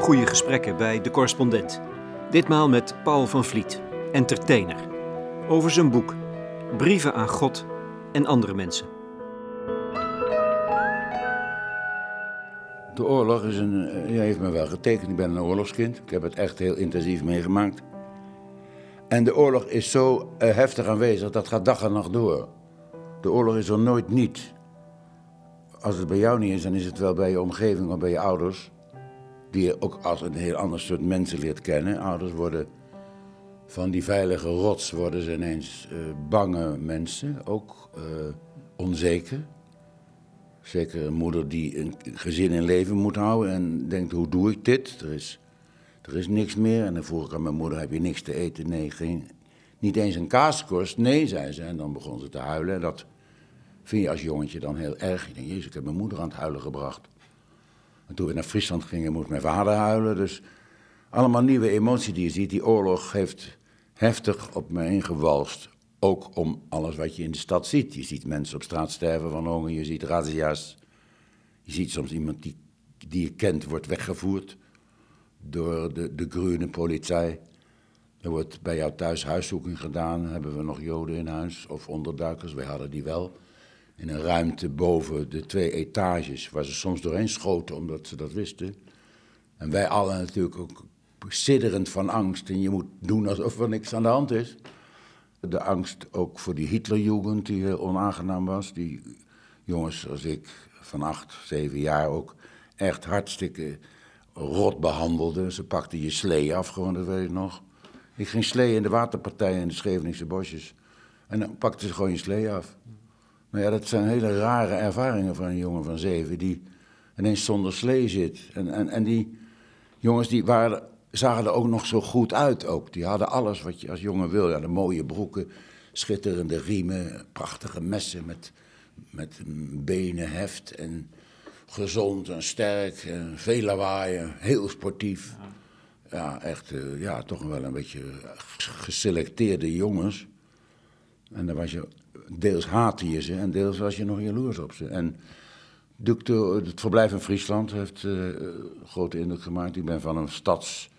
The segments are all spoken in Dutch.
goede gesprekken bij De Correspondent. Ditmaal met Paul van Vliet, entertainer. Over zijn boek Brieven aan God en andere mensen. De oorlog is een, eh, ja, heeft me wel getekend. Ik ben een oorlogskind. Ik heb het echt heel intensief meegemaakt. En de oorlog is zo uh, heftig aanwezig, dat gaat dag en nacht door. De oorlog is er nooit niet. Als het bij jou niet is, dan is het wel bij je omgeving of bij je ouders. Die je ook als een heel ander soort mensen leert kennen. Ouders worden van die veilige rots worden ze ineens uh, bange mensen, ook uh, onzeker. Zeker een moeder die een gezin in leven moet houden en denkt, hoe doe ik dit? Er is, er is niks meer. En dan vroeg ik aan mijn moeder, heb je niks te eten? Nee, geen, niet eens een kaaskorst? Nee, zei ze. En dan begon ze te huilen. En dat vind je als jongetje dan heel erg. Je denkt, jezus, ik heb mijn moeder aan het huilen gebracht. En toen we naar Friesland gingen, moest mijn vader huilen. Dus allemaal nieuwe emoties die je ziet. Die oorlog heeft heftig op me ingewalst. Ook om alles wat je in de stad ziet. Je ziet mensen op straat sterven van honger, je ziet razzia's. Je ziet soms iemand die, die je kent wordt weggevoerd door de, de groene politie. Er wordt bij jou thuis huiszoeking gedaan. Hebben we nog joden in huis of onderduikers? Wij hadden die wel. In een ruimte boven de twee etages, waar ze soms doorheen schoten omdat ze dat wisten. En wij allen natuurlijk ook sidderend van angst. En je moet doen alsof er niks aan de hand is. De angst ook voor die Hitlerjugend, die heel onaangenaam was. Die jongens als ik van acht, zeven jaar ook echt hartstikke rot behandelden. Ze pakten je slee af, gewoon, dat weet ik nog. Ik ging slee in de waterpartijen in de Scheveningse bosjes. En dan pakten ze gewoon je slee af. Nou ja, dat zijn hele rare ervaringen van een jongen van zeven die ineens zonder slee zit. En, en, en die jongens die waren zagen er ook nog zo goed uit ook. Die hadden alles wat je als jongen wil. Ja, de mooie broeken, schitterende riemen, prachtige messen met, met benen, heft en gezond en sterk en veel lawaaien, heel sportief. Ja, echt, uh, ja, toch wel een beetje geselecteerde jongens. En dan was je, deels haatte je ze en deels was je nog jaloers op ze. En het verblijf in Friesland heeft uh, grote indruk gemaakt. Ik ben van een stads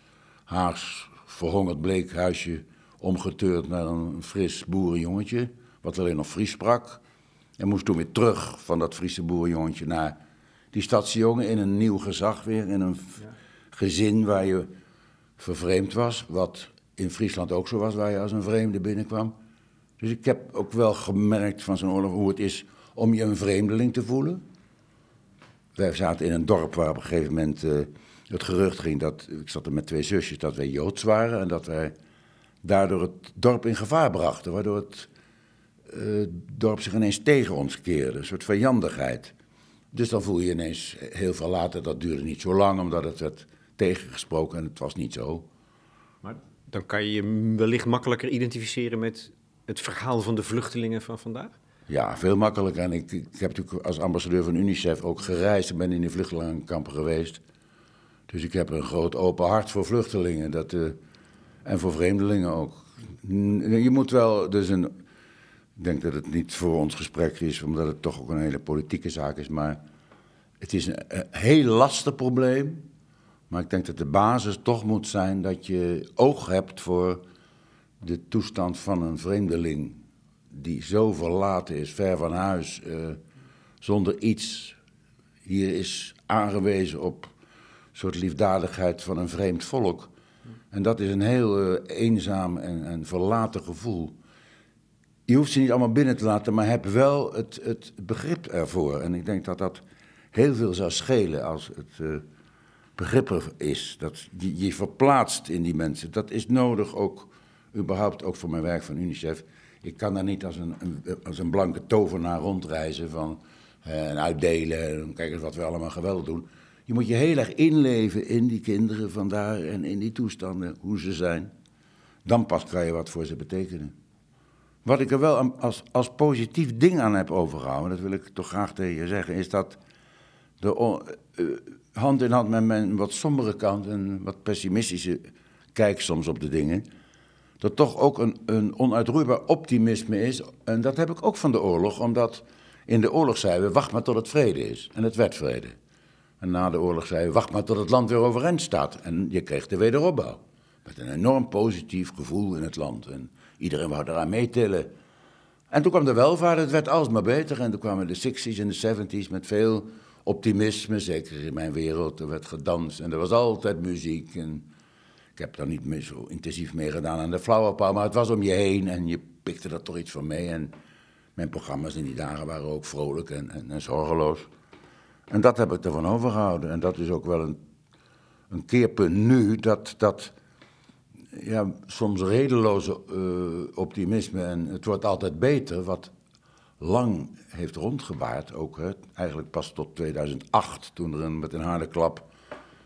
Haags verhongerd bleekhuisje omgeturnd naar een fris boerenjongetje, wat alleen nog Fries sprak. En moest toen weer terug van dat Friese boerenjongetje naar die stadsjongen in een nieuw gezag weer, in een gezin waar je vervreemd was, wat in Friesland ook zo was, waar je als een vreemde binnenkwam. Dus ik heb ook wel gemerkt van zo'n oorlog hoe het is om je een vreemdeling te voelen. Wij zaten in een dorp waar op een gegeven moment... Uh, het gerucht ging dat, ik zat er met twee zusjes, dat wij Joods waren en dat wij daardoor het dorp in gevaar brachten. Waardoor het uh, dorp zich ineens tegen ons keerde, een soort vijandigheid. Dus dan voel je ineens heel veel later, dat duurde niet zo lang, omdat het werd tegengesproken en het was niet zo. Maar dan kan je je wellicht makkelijker identificeren met het verhaal van de vluchtelingen van vandaag? Ja, veel makkelijker. En ik, ik heb natuurlijk als ambassadeur van UNICEF ook gereisd en ben in de vluchtelingenkampen geweest. Dus ik heb een groot open hart voor vluchtelingen dat, uh, en voor vreemdelingen ook. Je moet wel, dus een, ik denk dat het niet voor ons gesprek is, omdat het toch ook een hele politieke zaak is, maar het is een heel lastig probleem. Maar ik denk dat de basis toch moet zijn dat je oog hebt voor de toestand van een vreemdeling die zo verlaten is, ver van huis, uh, zonder iets. Hier is aangewezen op soort liefdadigheid van een vreemd volk. En dat is een heel uh, eenzaam en, en verlaten gevoel. Je hoeft ze niet allemaal binnen te laten, maar heb wel het, het begrip ervoor. En ik denk dat dat heel veel zou schelen als het uh, begrip er is. Dat je, je verplaatst in die mensen. Dat is nodig ook, überhaupt ook voor mijn werk van UNICEF. Ik kan daar niet als een, als een blanke tovenaar rondreizen van, uh, en uitdelen. En kijk eens wat we allemaal geweldig doen. Je moet je heel erg inleven in die kinderen vandaar en in die toestanden, hoe ze zijn. Dan pas kan je wat voor ze betekenen. Wat ik er wel als, als positief ding aan heb overgehouden, dat wil ik toch graag tegen je zeggen, is dat de uh, hand in hand met mijn wat sombere kant en wat pessimistische kijk soms op de dingen, dat toch ook een, een onuitroeibaar optimisme is. En dat heb ik ook van de oorlog, omdat in de oorlog zeiden we, wacht maar tot het vrede is. En het werd vrede. En na de oorlog zei hij, wacht maar tot het land weer overeind staat. En je kreeg de wederopbouw. Met een enorm positief gevoel in het land. En iedereen wou eraan meetillen. En toen kwam de welvaart, het werd alsmaar beter. En toen kwamen de 60s en de 70s met veel optimisme. Zeker in mijn wereld, er werd gedanst en er was altijd muziek. En heb daar niet meer zo intensief mee gedaan aan de flauwepauw, maar het was om je heen en je pikte er toch iets van mee. En mijn programma's in die dagen waren ook vrolijk en, en, zorgeloos. En dat heb ik ervan overgehouden. En dat is ook wel een, een keerpunt nu, dat, dat ja, soms redeloze uh, optimisme en het wordt altijd beter, wat lang heeft rondgebaard, ook hè, eigenlijk pas tot 2008, toen er een, met een harde klap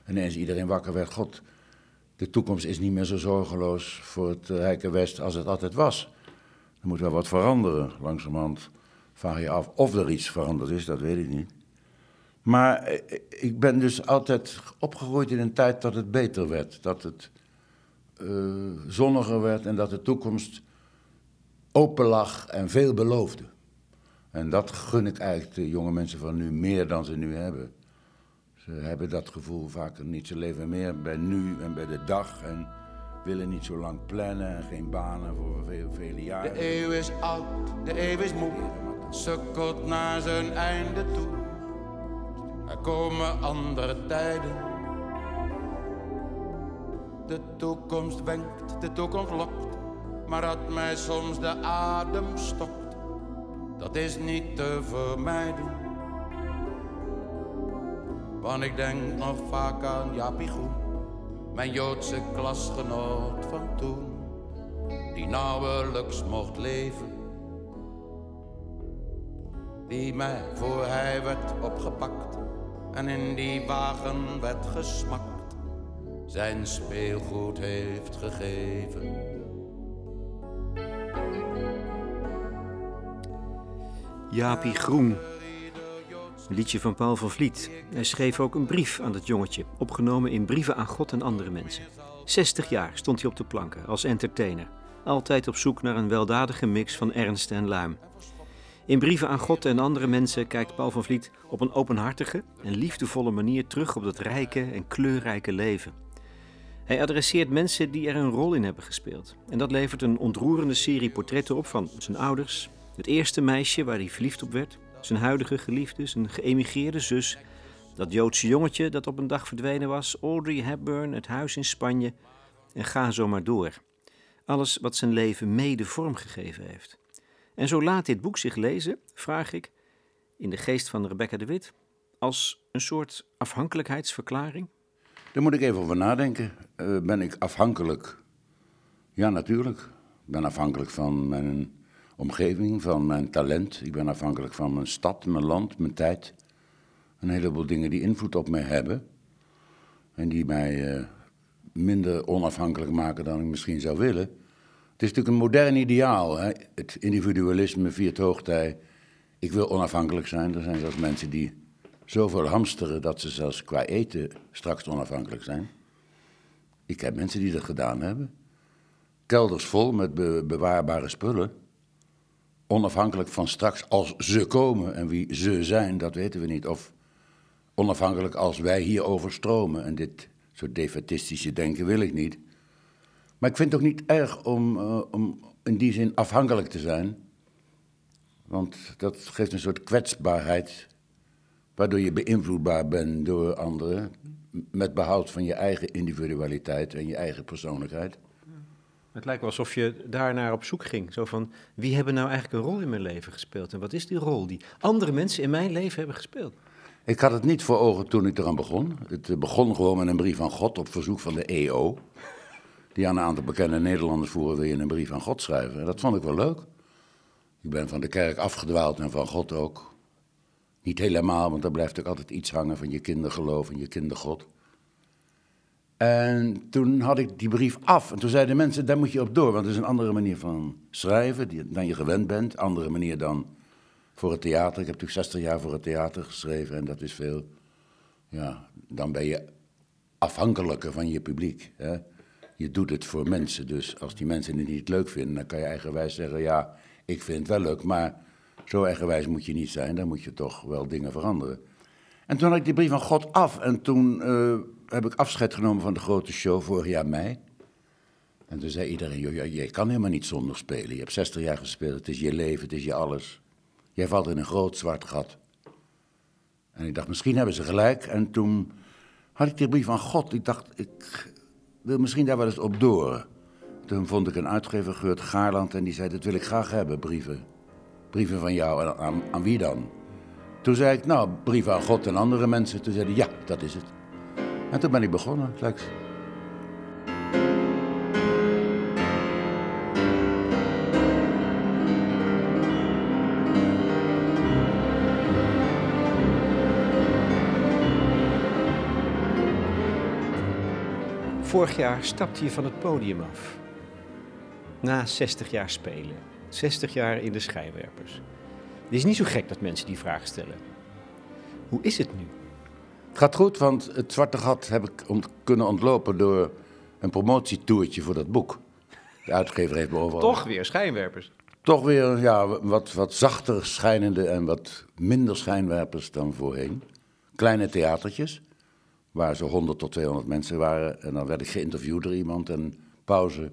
ineens iedereen wakker werd. God, de toekomst is niet meer zo zorgeloos voor het Rijke West als het altijd was. Er moet wel wat veranderen. Langzamerhand vraag je af of er iets veranderd is, dat weet ik niet. Maar eh, ik ben dus altijd opgegroeid in een tijd dat het beter werd. Dat het uh, zonniger werd en dat de toekomst open lag en veel beloofde. En dat gun ik eigenlijk de jonge mensen van nu meer dan ze nu hebben. Ze hebben dat gevoel vaker niet. Ze leven meer bij nu en bij de dag en willen niet zo lang plannen en geen banen voor veel, vele jaren. De eeuw is oud, de eeuw is moe, sukkelt naar zijn einde toe. Er komen andere tijden. De toekomst wenkt, de toekomst lokt, maar dat mij soms de adem stokt, dat is niet te vermijden. Want ik denk nog vaak aan Jaapie Groen, mijn Joodse klasgenoot van toen, die nauwelijks mocht leven. Die mij voor hij werd opgepakt en in die wagen werd gesmakt, zijn speelgoed heeft gegeven. Jaapie Groen, een liedje van Paul van Vliet. Hij schreef ook een brief aan dat jongetje, opgenomen in Brieven aan God en andere mensen. 60 jaar stond hij op de planken als entertainer, altijd op zoek naar een weldadige mix van ernst en luim. In Brieven aan God en andere mensen kijkt Paul van Vliet op een openhartige en liefdevolle manier terug op dat rijke en kleurrijke leven. Hij adresseert mensen die er een rol in hebben gespeeld. En dat levert een ontroerende serie portretten op van zijn ouders, het eerste meisje waar hij verliefd op werd, zijn huidige geliefde, zijn geëmigreerde zus, dat Joodse jongetje dat op een dag verdwenen was, Audrey Hepburn, het huis in Spanje en ga zo maar door. Alles wat zijn leven mede vormgegeven heeft. En zo laat dit boek zich lezen, vraag ik, in de geest van Rebecca de Wit, als een soort afhankelijkheidsverklaring? Daar moet ik even over nadenken. Uh, ben ik afhankelijk? Ja, natuurlijk. Ik ben afhankelijk van mijn omgeving, van mijn talent. Ik ben afhankelijk van mijn stad, mijn land, mijn tijd. Een heleboel dingen die invloed op mij hebben. En die mij uh, minder onafhankelijk maken dan ik misschien zou willen. Het is natuurlijk een modern ideaal. Hè? Het individualisme viert hoogtij. Ik wil onafhankelijk zijn. Er zijn zelfs mensen die zoveel hamsteren dat ze zelfs qua eten straks onafhankelijk zijn. Ik heb mensen die dat gedaan hebben. Kelders vol met be bewaarbare spullen onafhankelijk van straks als ze komen en wie ze zijn, dat weten we niet. Of onafhankelijk als wij hier overstromen. En dit soort defetistische denken wil ik niet. Maar ik vind het ook niet erg om, uh, om in die zin afhankelijk te zijn. Want dat geeft een soort kwetsbaarheid, waardoor je beïnvloedbaar bent door anderen, met behoud van je eigen individualiteit en je eigen persoonlijkheid. Het lijkt wel alsof je daarnaar op zoek ging. Zo van, wie hebben nou eigenlijk een rol in mijn leven gespeeld? En wat is die rol die andere mensen in mijn leven hebben gespeeld? Ik had het niet voor ogen toen ik eraan begon. Het eh, begon gewoon met een brief van God op verzoek van de EO. Die aan een aantal bekende Nederlanders voeren, wil je een brief aan God schrijven. En dat vond ik wel leuk. Ik ben van de kerk afgedwaald en van God ook. Niet helemaal, want daar blijft ook altijd iets hangen van je kindergeloof en je kindergod. En toen had ik die brief af. En toen zeiden mensen, daar moet je op door. Want het is een andere manier van schrijven dan je gewend bent. Andere manier dan voor het theater. Ik heb natuurlijk 60 jaar voor het theater geschreven. En dat is veel... Ja, dan ben je afhankelijker van je publiek. Hè? Je doet het voor mensen. Dus als die mensen het niet leuk vinden, dan kan je eigenwijs zeggen... Ja, ik vind het wel leuk, maar zo eigenwijs moet je niet zijn. Dan moet je toch wel dingen veranderen. En toen had ik die brief van God af. En toen eh, heb ik afscheid genomen van de grote show vorig jaar mei. En toen zei iedereen, joh, je kan helemaal niet zonder spelen. Je hebt 60 jaar gespeeld, het is je leven, het is je alles. Jij valt in een groot zwart gat. En ik dacht, misschien hebben ze gelijk. En toen had ik die brief van God. Ik dacht, ik wil misschien daar wel eens op door. Toen vond ik een uitgever, Geurt Gaarland, en die zei, dat wil ik graag hebben, brieven. Brieven van jou, en aan, aan wie dan? Toen zei ik, nou, brieven aan God en andere mensen. Toen zeiden ja, dat is het. En toen ben ik begonnen, Lex. Vorig jaar stapte je van het podium af. Na 60 jaar spelen. 60 jaar in de schijnwerpers. Het is niet zo gek dat mensen die vraag stellen. Hoe is het nu? Het gaat goed, want het zwarte gat heb ik ont kunnen ontlopen door een promotietoertje voor dat boek. De uitgever heeft me overal... Toch weer schijnwerpers. Toch weer ja, wat, wat zachter schijnende en wat minder schijnwerpers dan voorheen. Kleine theatertjes, waar zo 100 tot 200 mensen waren. En dan werd ik geïnterviewd door iemand en pauze.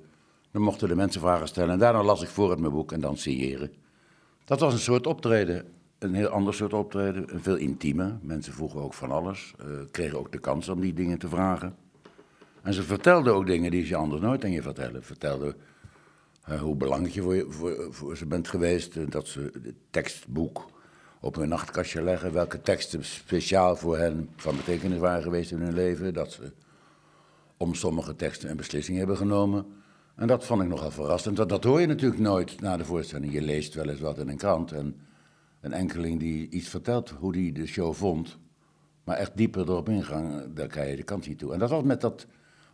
Dan mochten de mensen vragen stellen en daarna las ik voor het mijn boek en dan signeren. Dat was een soort optreden, een heel ander soort optreden, veel intiemer. Mensen vroegen ook van alles, uh, kregen ook de kans om die dingen te vragen. En ze vertelden ook dingen die ze anders nooit aan je vertellen. Vertelden uh, hoe belangrijk je voor, voor, ze bent geweest, uh, dat ze het tekstboek op hun nachtkastje leggen, welke teksten speciaal voor hen van betekenis waren geweest in hun leven, dat ze om sommige teksten een beslissing hebben genomen. En dat vond ik nogal verrassend. Dat, dat hoor je natuurlijk nooit na de voorstelling. Je leest wel eens wat in een krant en een enkeling die iets vertelt hoe hij de show vond, maar echt dieper erop ingaan, daar krijg je de kant niet toe. En dat was met dat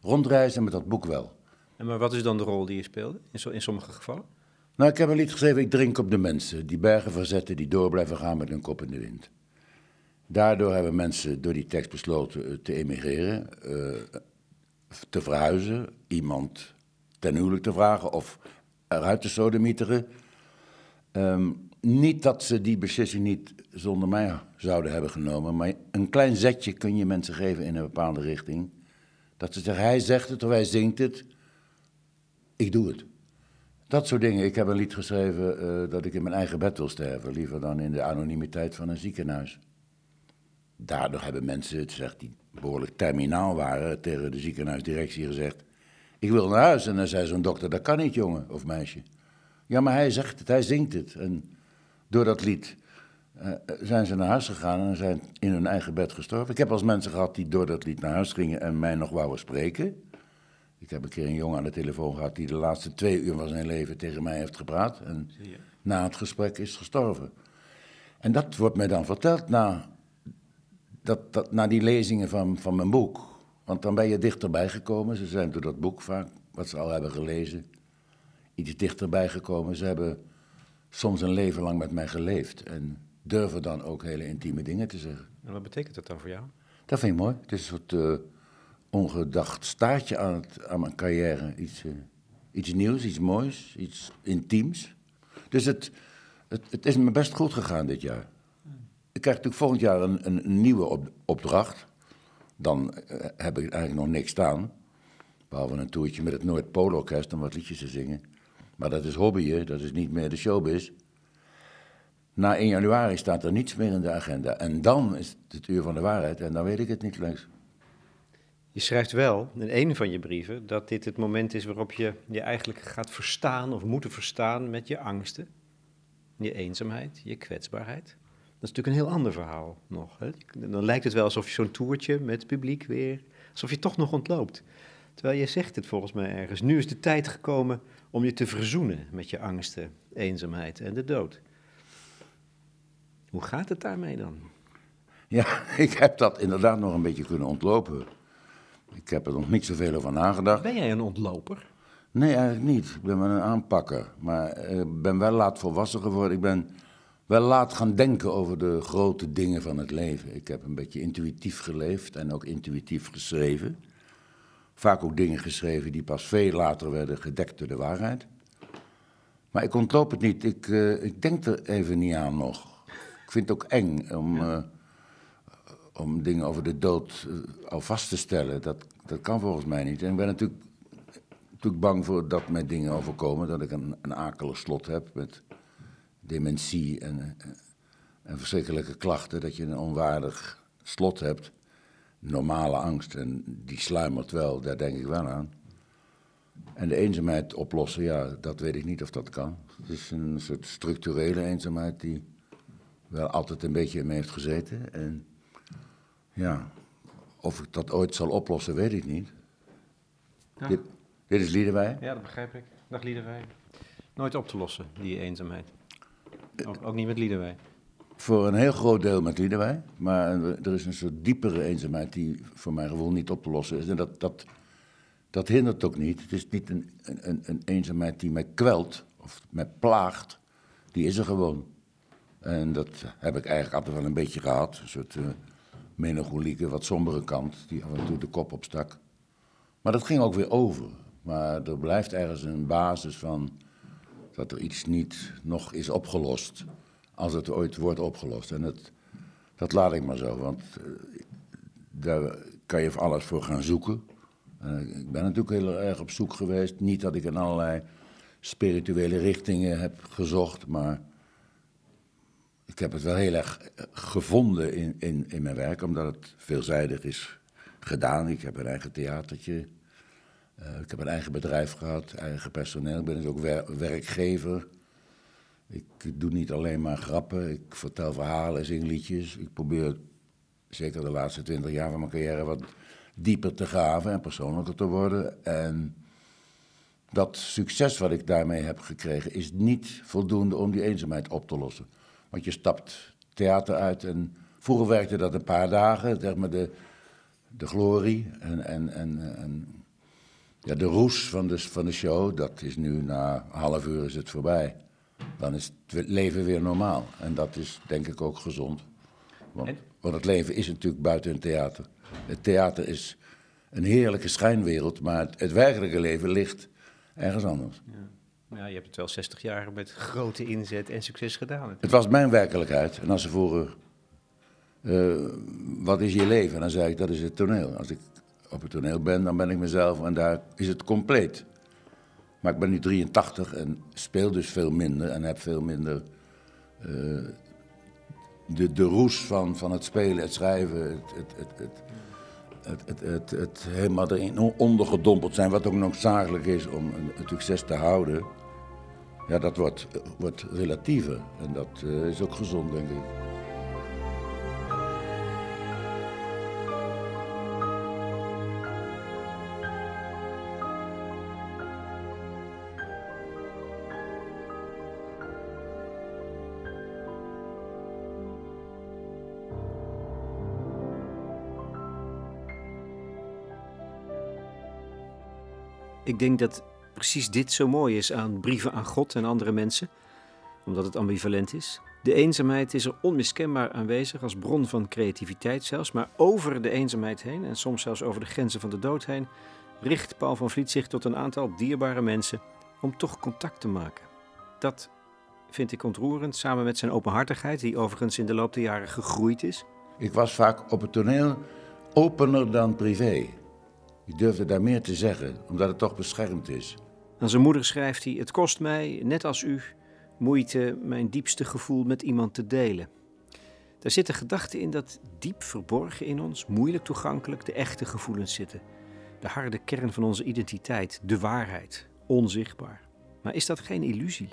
rondreizen met dat boek wel. En maar wat is dan de rol die je speelde in, in sommige gevallen? Nou, ik heb een lied geschreven, Ik drink op de mensen, die bergen verzetten, die door blijven gaan met hun kop in de wind. Daardoor hebben mensen door die tekst besloten te emigreren, uh, te verhuizen, iemand ten huwelijk te vragen of eruit te sodemieteren. Um, niet dat ze die beslissing niet zonder mij zouden hebben genomen, maar een klein zetje kun je mensen geven in een bepaalde richting. Dat ze zeggen, hij zegt het of hij zingt het, ik doe het. Dat soort dingen. Ik heb een lied geschreven uh, dat ik in mijn eigen bed wil sterven, liever dan in de anonimiteit van een ziekenhuis. Daardoor hebben mensen, het die behoorlijk terminaal waren, tegen de ziekenhuisdirectie gezegd: Ik wil naar huis. En dan zei zo'n dokter: Dat kan niet, jongen of meisje. Ja, maar hij zegt het, hij zingt het. En door dat lied uh, zijn ze naar huis gegaan en zijn in hun eigen bed gestorven. Ik heb als mensen gehad die door dat lied naar huis gingen en mij nog wouden spreken. Ik heb een keer een jongen aan de telefoon gehad die de laatste twee uur van zijn leven tegen mij heeft gepraat. En na het gesprek is gestorven. En dat wordt mij dan verteld na, dat, dat, na die lezingen van, van mijn boek. Want dan ben je dichterbij gekomen. Ze zijn door dat boek vaak, wat ze al hebben gelezen, iets dichterbij gekomen. Ze hebben soms een leven lang met mij geleefd. En durven dan ook hele intieme dingen te zeggen. En wat betekent dat dan voor jou? Dat vind ik mooi. Het is een soort uh, ongedacht staartje aan, het, aan mijn carrière. Iets, uh, iets nieuws, iets moois, iets intiems. Dus het, het, het, is me best goed gegaan dit jaar. Ik krijg natuurlijk volgend jaar een, een, nieuwe op, opdracht. Dan uh, heb ik eigenlijk nog niks staan. Behalve een toertje met het Noordpoolorkest om wat liedjes te zingen. Maar dat is hobbyen, dat is niet meer de showbiz. Na 1 januari staat er niets meer in de agenda. En dan is het het uur van de waarheid en dan weet ik het niet langs. Je schrijft wel in een van je brieven dat dit het moment is waarop je je eigenlijk gaat verstaan of moeten verstaan met je angsten, je eenzaamheid, je kwetsbaarheid. Dat is natuurlijk een heel ander verhaal nog. Hè? Dan lijkt het wel alsof je zo'n toertje met publiek weer, alsof je toch nog ontloopt. Terwijl je zegt het volgens mij ergens. Nu is de tijd gekomen om je te verzoenen met je angsten, eenzaamheid en de dood. Hoe gaat het daarmee dan? Ja, ik heb dat inderdaad nog een beetje kunnen ontlopen. Ik heb er nog niet zoveel over nagedacht. Ben jij een ontloper? Nee, eigenlijk niet. Ik ben wel een aanpakker. Maar ik ben wel laat volwassen geworden. Ik ben wel laat gaan denken over de grote dingen van het leven. Ik heb een beetje intuïtief geleefd en ook intuïtief geschreven. Vaak ook dingen geschreven die pas veel later werden gedekt door de waarheid. Maar ik ontloop het niet. Ik, uh, ik denk er even niet aan nog. Ik vind het ook eng om, uh, om dingen over de dood uh, al vast te stellen. Dat, dat kan volgens mij niet. En ik ben natuurlijk, natuurlijk bang voor dat mij dingen overkomen. Dat ik een, een akelig slot heb met dementie en, en verschrikkelijke klachten. Dat je een onwaardig slot hebt. Normale angst. En die sluimert wel, daar denk ik wel aan. En de eenzaamheid oplossen, ja, dat weet ik niet of dat kan. Het is een soort structurele eenzaamheid die wel altijd een beetje in me heeft gezeten. En ja, of ik dat ooit zal oplossen, weet ik niet. Ja. Dit, dit is Liederwij. Ja, dat begrijp ik. Dag Liederwij. Nooit op te lossen, die eenzaamheid. Ook, ook niet met Liederwij. Voor een heel groot deel met Liederwij. Maar er is een soort diepere eenzaamheid die voor mijn gevoel niet op te lossen is. En dat, dat, dat hindert ook niet. Het is niet een, een, een eenzaamheid die mij kwelt of mij plaagt. Die is er gewoon. En dat heb ik eigenlijk altijd wel een beetje gehad. Een soort uh, melancholieke, wat sombere kant, die af en toe de kop opstak. Maar dat ging ook weer over. Maar er blijft ergens een basis van dat er iets niet nog is opgelost. Als het ooit wordt opgelost. En dat, dat laat ik maar zo, want uh, daar kan je voor alles voor gaan zoeken. Uh, ik ben natuurlijk heel erg op zoek geweest. Niet dat ik in allerlei spirituele richtingen heb gezocht, maar ik heb het wel heel erg gevonden in, in, in mijn werk, omdat het veelzijdig is gedaan. Ik heb een eigen theatertje, uh, ik heb een eigen bedrijf gehad, eigen personeel. Ik ben dus ook wer werkgever. Ik doe niet alleen maar grappen, ik vertel verhalen, zing liedjes. Ik probeer, zeker de laatste twintig jaar van mijn carrière, wat dieper te graven en persoonlijker te worden. En dat succes wat ik daarmee heb gekregen is niet voldoende om die eenzaamheid op te lossen. Want je stapt theater uit en vroeger werkte dat een paar dagen, zeg maar de, de glorie en, en, en, ja, de roes van de, van de show. Dat is nu na een half uur is het voorbij. Dan is het leven weer normaal. En dat is denk ik ook gezond. Want, want het leven is natuurlijk buiten een theater. Het theater is een heerlijke schijnwereld, maar het, het werkelijke leven ligt ergens anders. Ja. Ja, je hebt het wel 60 jaar met grote inzet en succes gedaan. Natuurlijk. Het was mijn werkelijkheid. En als ze vroegen, uh, wat is je leven? Dan zei ik, dat is het toneel. Als ik op het toneel ben, dan ben ik mezelf en daar is het compleet. Maar ik ben nu 83 en speel dus veel minder en heb veel minder uh, de, de roes van, van het spelen, het schrijven, het, het, het, het het, het, helemaal erin ondergedompeld zijn, wat ook noodzakelijk is om het succes te houden, ja, dat wordt, wordt relatiever. En dat uh, is ook gezond, denk ik. Ik denk dat precies dit zo mooi is aan brieven aan God en andere mensen, omdat het ambivalent is. De eenzaamheid is er onmiskenbaar aanwezig als bron van creativiteit zelfs, maar over de eenzaamheid heen en soms zelfs over de grenzen van de dood heen, richt Paul van Vliet zich tot een aantal dierbare mensen om toch contact te maken. Dat vind ik ontroerend, samen met zijn openhartigheid, die overigens in de loop der jaren gegroeid is. Ik was vaak op het toneel opener dan privé. Ik durfde daar meer te zeggen, omdat het toch beschermd is. Aan zijn moeder schrijft hij: Het kost mij, net als u, moeite mijn diepste gevoel met iemand te delen. Daar zitten gedachten in dat diep verborgen in ons, moeilijk toegankelijk, de echte gevoelens zitten. De harde kern van onze identiteit, de waarheid, onzichtbaar. Maar is dat geen illusie?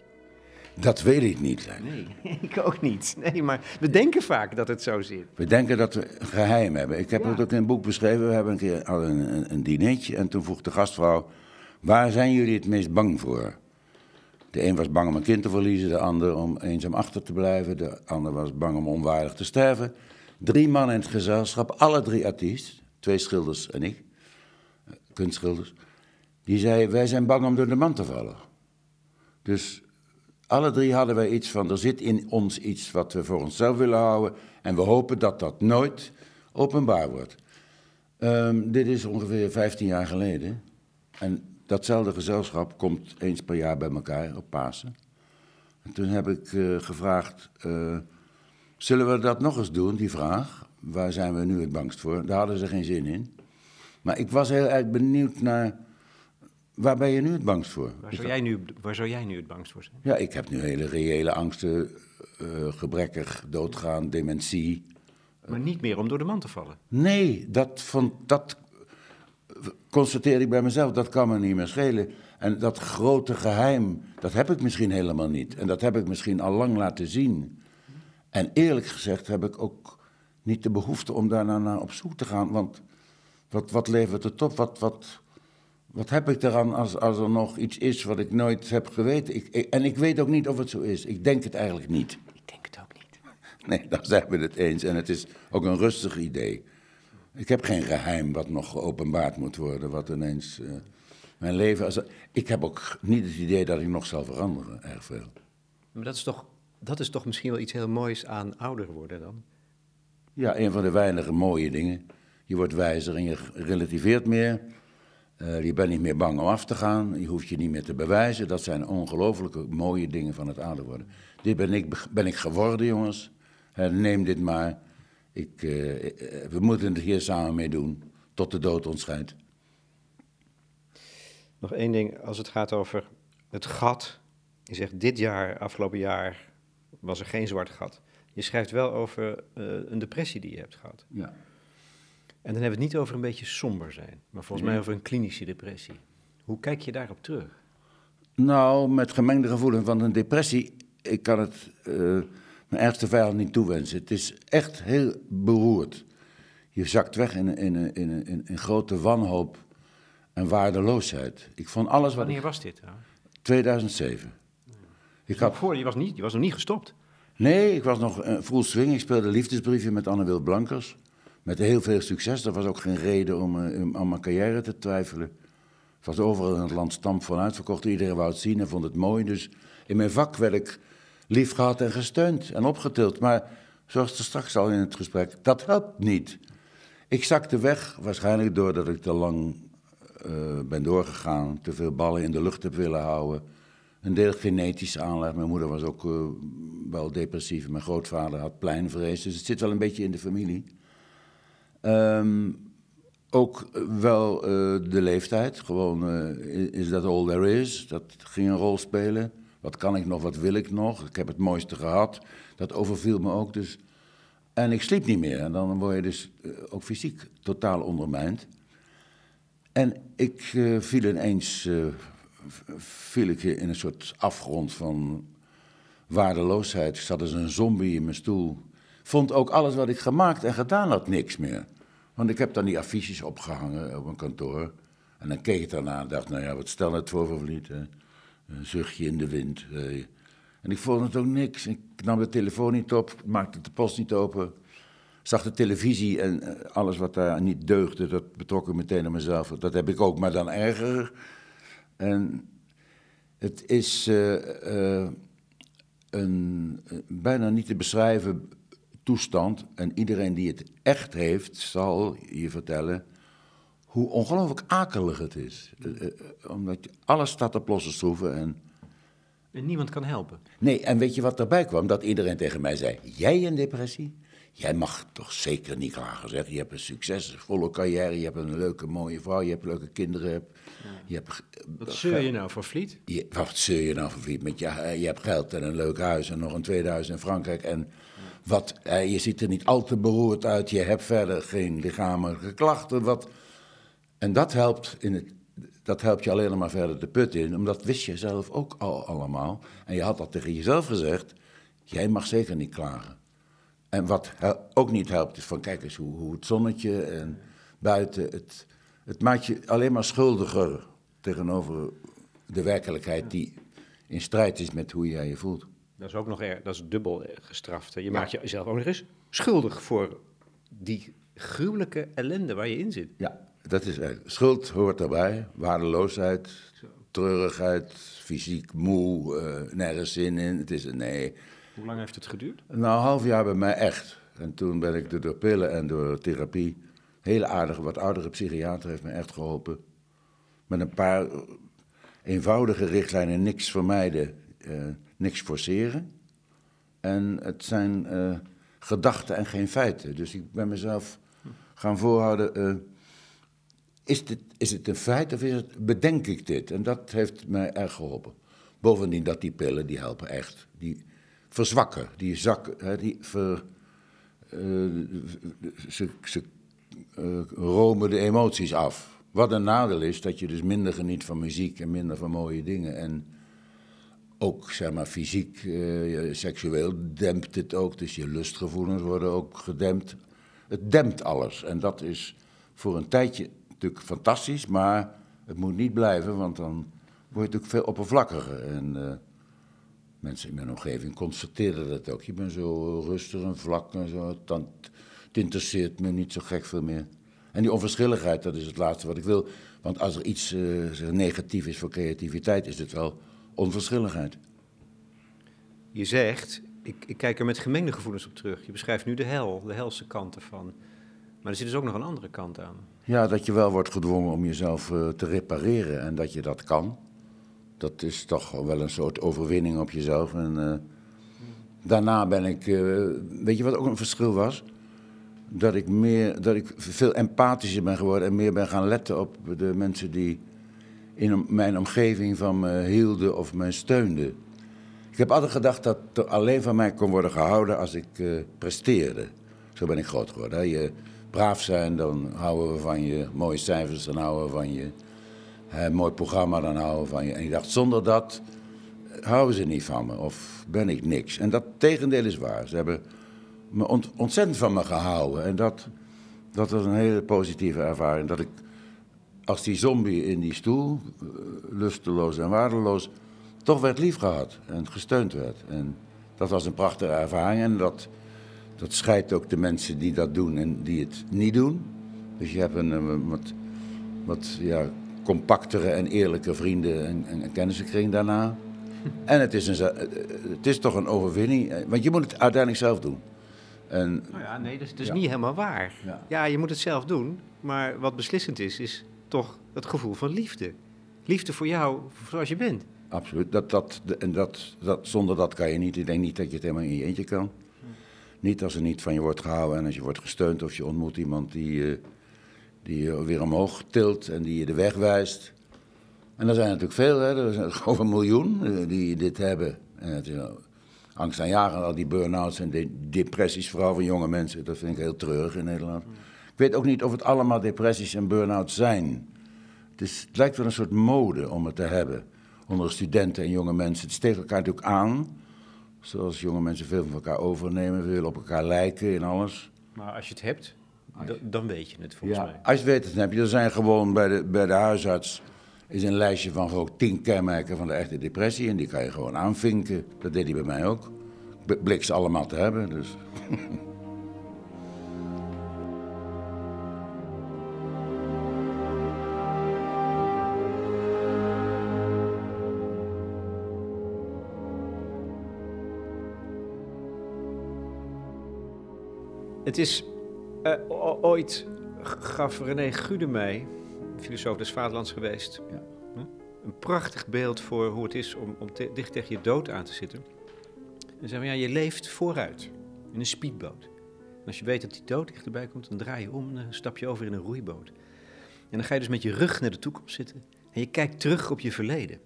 Dat weet ik niet. Nee, ik ook niet. Nee, maar we denken vaak dat het zo zit. We denken dat we een geheim hebben. Ik heb ja. het ook in een boek beschreven. We hebben een keer al een, een, een dinertje en toen vroeg de gastvrouw... Waar zijn jullie het meest bang voor? De een was bang om een kind te verliezen, de ander om eenzaam achter te blijven, de ander was bang om onwaardig te sterven. Drie mannen in het gezelschap, alle drie artiesten, twee schilders en ik, kunstschilders, die zeiden: Wij zijn bang om door de man te vallen. Dus alle drie hadden wij iets van: er zit in ons iets wat we voor onszelf willen houden en we hopen dat dat nooit openbaar wordt. Um, dit is ongeveer 15 jaar geleden. En datzelfde gezelschap komt eens per jaar bij elkaar op Pasen. En toen heb ik uh, gevraagd: uh, zullen we dat nog eens doen, die vraag? waar zijn we nu het bangst voor? Daar hadden ze geen zin in. Maar ik was heel erg benieuwd naar, waar ben je nu het bangst voor? Waar zou, jij nu, waar zou jij nu het bangst voor zijn? Ja, ik heb nu hele reële angsten, uh, gebrekkig, doodgaan, dementie. Maar niet meer om door de man te vallen? Nee, dat, vond, dat constateer ik bij mezelf, dat kan me niet meer schelen. En dat grote geheim, dat heb ik misschien helemaal niet. En dat heb ik misschien al lang laten zien. En eerlijk gezegd heb ik ook niet de behoefte om daar naar op zoek te gaan. Want wat, wat levert het op? Wat, wat, wat heb ik eraan als, als er nog iets is wat ik nooit heb geweten? Ik, en ik weet ook niet of het zo is. Ik denk het eigenlijk niet. Ik denk het ook niet. Nee, dan zijn we het eens. En het is ook een rustig idee. Ik heb geen geheim wat nog geopenbaard moet worden, wat ineens... Uh, mijn leven... Als, ik heb ook niet het idee dat ik nog zal veranderen, erg veel. Maar dat is toch, dat is toch misschien wel iets heel moois aan ouder worden dan? Ja, een van de weinige mooie dingen. Je wordt wijzer en je relativeert meer. Uh, je bent niet meer bang om af te gaan. Je hoeft je niet meer te bewijzen. Dat zijn ongelooflijke mooie dingen van het ouder worden. Dit ben ik, ben ik geworden, jongens. Uh, neem dit maar. Ik, uh, we moeten het hier samen mee doen. Tot de dood ons scheidt. Nog één ding, als het gaat over het gat. Je zegt dit jaar, afgelopen jaar, was er geen zwart gat. Je schrijft wel over een depressie die je hebt gehad. Ja. En dan hebben we het niet over een beetje somber zijn, maar volgens mij over een klinische depressie. Hoe kijk je daarop terug? Nou, met gemengde gevoelens, want een depressie, ik kan het uh, mijn ergste vijand niet toewensen. Het is echt heel beroerd. Je zakt weg in, in, in, in, in grote wanhoop en waardeloosheid. Ik vond alles wat. Wanneer was dit? 2007. Ik had... voor, je, was niet, je was nog niet gestopt? Nee, ik was nog uh, full swing. Ik speelde liefdesbriefje met Anne Wil Blankers. Met heel veel succes. Er was ook geen reden om uh, aan mijn carrière te twijfelen. Het was overal in het land stamp van uitverkocht. Iedereen wou het zien en vond het mooi. Dus in mijn vak werd ik lief gehad en gesteund en opgetild. Maar zoals er straks al in het gesprek, dat helpt niet. Ik zakte weg, waarschijnlijk doordat ik te lang uh, ben doorgegaan. Te veel ballen in de lucht heb willen houden. Een deel genetische aanleg. Mijn moeder was ook uh, wel depressief. Mijn grootvader had pleinvrees. Dus het zit wel een beetje in de familie. Um, ook wel uh, de leeftijd. Gewoon, uh, is that all there is? Dat ging een rol spelen. Wat kan ik nog, wat wil ik nog? Ik heb het mooiste gehad. Dat overviel me ook. Dus. En ik sliep niet meer. En dan word je dus ook fysiek totaal ondermijnd. En ik viel ineens viel ik in een soort afgrond van waardeloosheid. Ik zat als een zombie in mijn stoel. Vond ook alles wat ik gemaakt en gedaan had niks meer. Want ik heb dan die affiches opgehangen op een kantoor. En dan keek ik daarna en dacht, nou ja, wat stel het voor voor Een zuchtje in de wind. En ik vond het ook niks. Ik nam de telefoon niet op, maakte de post niet open. Zag de televisie en eh, alles wat daar niet deugde, dat betrok ik meteen aan mezelf. Dat heb ik ook, maar dan erger. En het is een bijna niet te beschrijven toestand. En iedereen die het echt heeft, zal je vertellen hoe ongelooflijk akelig het is. Uh, uh, omdat je, alles staat op losse schroeven en... En niemand kan helpen. Nee, en weet je wat daarbij kwam? Dat iedereen tegen mij zei, jij een depressie? Jij mag toch zeker niet klagen, zeg. Je hebt een succesvolle carrière, je hebt een leuke, mooie vrouw, je hebt leuke kinderen. Ja. Je hebt, wat zeur je nou voor Vliet? Je, wat zeur je nou voor Vliet? Met je, je hebt geld en een leuk huis en nog een 2000 in Frankrijk en... Wat, eh, je ziet er niet al te beroerd uit, je hebt verder geen lichamelijke klachten. Wat, en dat helpt, in het, dat helpt je alleen maar verder de put in, omdat wist je zelf ook al allemaal. En je had dat tegen jezelf gezegd, jij mag zeker niet klagen. En wat ook niet helpt, is van kijk eens hoe, hoe het zonnetje en buiten, het, het maakt je alleen maar schuldiger tegenover de werkelijkheid die in strijd is met hoe jij je voelt. Dat is ook nog er, dat is dubbel gestraft. Je maakt jezelf ook nog eens schuldig voor die gruwelijke ellende waar je in zit. Ja, dat is schuld hoort daarbij. Waardeloosheid, treurigheid, fysiek moe, uh, nergens zin in. Het is een nee. Hoe lang heeft het geduurd? Nou, een half jaar bij mij echt. En toen ben ik door pillen en door therapie. Hele aardige, wat oudere psychiater heeft me echt geholpen. Met een paar eenvoudige richtlijnen, niks vermijden. Uh, niks forceren. En het zijn uh, gedachten en geen feiten. Dus ik ben mezelf gaan voorhouden. eh, is, is het een feit of is het, bedenk ik dit? En dat heeft mij erg geholpen. Bovendien dat die pillen, die helpen echt. Die verzwakken, die zakken, hè, die ver, eh, ze, ze eh, romen de emoties af. Wat een nadeel is, dat je dus minder geniet van muziek en minder van mooie dingen. En ook, zeg maar, fysiek, eh, seksueel dempt het ook. Dus je lustgevoelens worden ook gedempt. Het dempt alles. En dat is voor een tijdje natuurlijk fantastisch, maar het moet niet blijven, want dan word je natuurlijk veel oppervlakkiger. En eh, mensen in mijn omgeving constateerden dat ook. Je bent zo rustig en vlak en zo. Dan, het interesseert me niet zo gek veel meer. En die onverschilligheid, dat is het laatste wat ik wil. Want als er iets zeg, negatief is voor creativiteit, is het wel onverschilligheid. Je zegt, ik, ik kijk er met gemengde gevoelens op terug. Je beschrijft nu de hel, de helse kant ervan. Maar er zit dus ook nog een andere kant aan. Ja, dat je wel wordt gedwongen om jezelf eh, te repareren en dat je dat kan. Dat is toch wel een soort overwinning op jezelf. En eh, daarna ben ik, eh, weet je wat ook een verschil was? Dat ik, meer, dat ik veel empathischer ben geworden en meer ben gaan letten op de mensen die in mijn omgeving van me hielden of me steunden. Ik heb altijd gedacht dat er alleen van mij kon worden gehouden als ik eh, presteerde. Zo ben ik groot geworden. Hè. Je braaf zijn, dan houden we van je. Mooie cijfers, dan houden we van je. Mooi programma, dan houden we van je. En ik dacht, zonder dat eh, houden ze niet van me of ben ik niks. En dat tegendeel is waar. Ze hebben me ont- ontzettend van me gehouden. En dat, dat was een hele positieve ervaring. Dat ik als die zombie in die stoel, eh, lusteloos en waardeloos, toch werd liefgehad en gesteund werd. En dat was een prachtige ervaring en dat, dat scheidt ook de mensen die dat doen en die het niet doen. Dus je hebt een, eh, wat, wat ja, compactere en eerlijke vrienden en, en kennissenkring daarna. En het is, een, eh, het is toch een overwinning, want je moet het uiteindelijk zelf doen. En Nou ja, nee, dat is, dat is Ja. niet helemaal waar. Ja. Ja, je moet het zelf doen. Maar wat beslissend is, is toch het gevoel van liefde. Liefde voor jou, zoals je bent. Absoluut. Dat, dat, en dat, dat, zonder dat kan je niet. Ik denk niet dat je het helemaal in je eentje kan. Niet als er niet van je wordt gehouden en als je wordt gesteund of je ontmoet iemand die, eh, die je weer omhoog tilt en die je de weg wijst. En er zijn natuurlijk veel, hè. er zijn over een miljoen eh, die dit hebben. En het is al angst aanjagend, al die burn-outs en de depressies, vooral van jonge mensen. Dat vind ik heel treurig in Nederland. Ik weet ook niet of het allemaal depressies en burn-outs zijn. Het, is, het lijkt wel een soort mode om het te hebben. Onder studenten en jonge mensen. Het steekt elkaar natuurlijk aan. Zoals jonge mensen veel van elkaar overnemen, veel op elkaar lijken in alles. Maar als je het hebt, da- dan weet je het volgens mij. Als je het weet, dan heb je. Er zijn gewoon bij de, bij de huisarts is een lijstje van gewoon tien kenmerken van de echte depressie. En die kan je gewoon aanvinken. Dat deed hij bij mij ook. Ik blik ze allemaal te hebben. Dus. Het is eh, ooit gaf René mij, filosoof des vaderlands geweest, Ja. Een prachtig beeld voor hoe het is om, om te- dicht tegen je dood aan te zitten. En zei van, ja, je leeft vooruit in een speedboot. En als je weet dat die dood dichterbij komt, dan draai je om en dan stap je over in een roeiboot. En dan ga je dus met je rug naar de toekomst zitten en je kijkt terug op je verleden.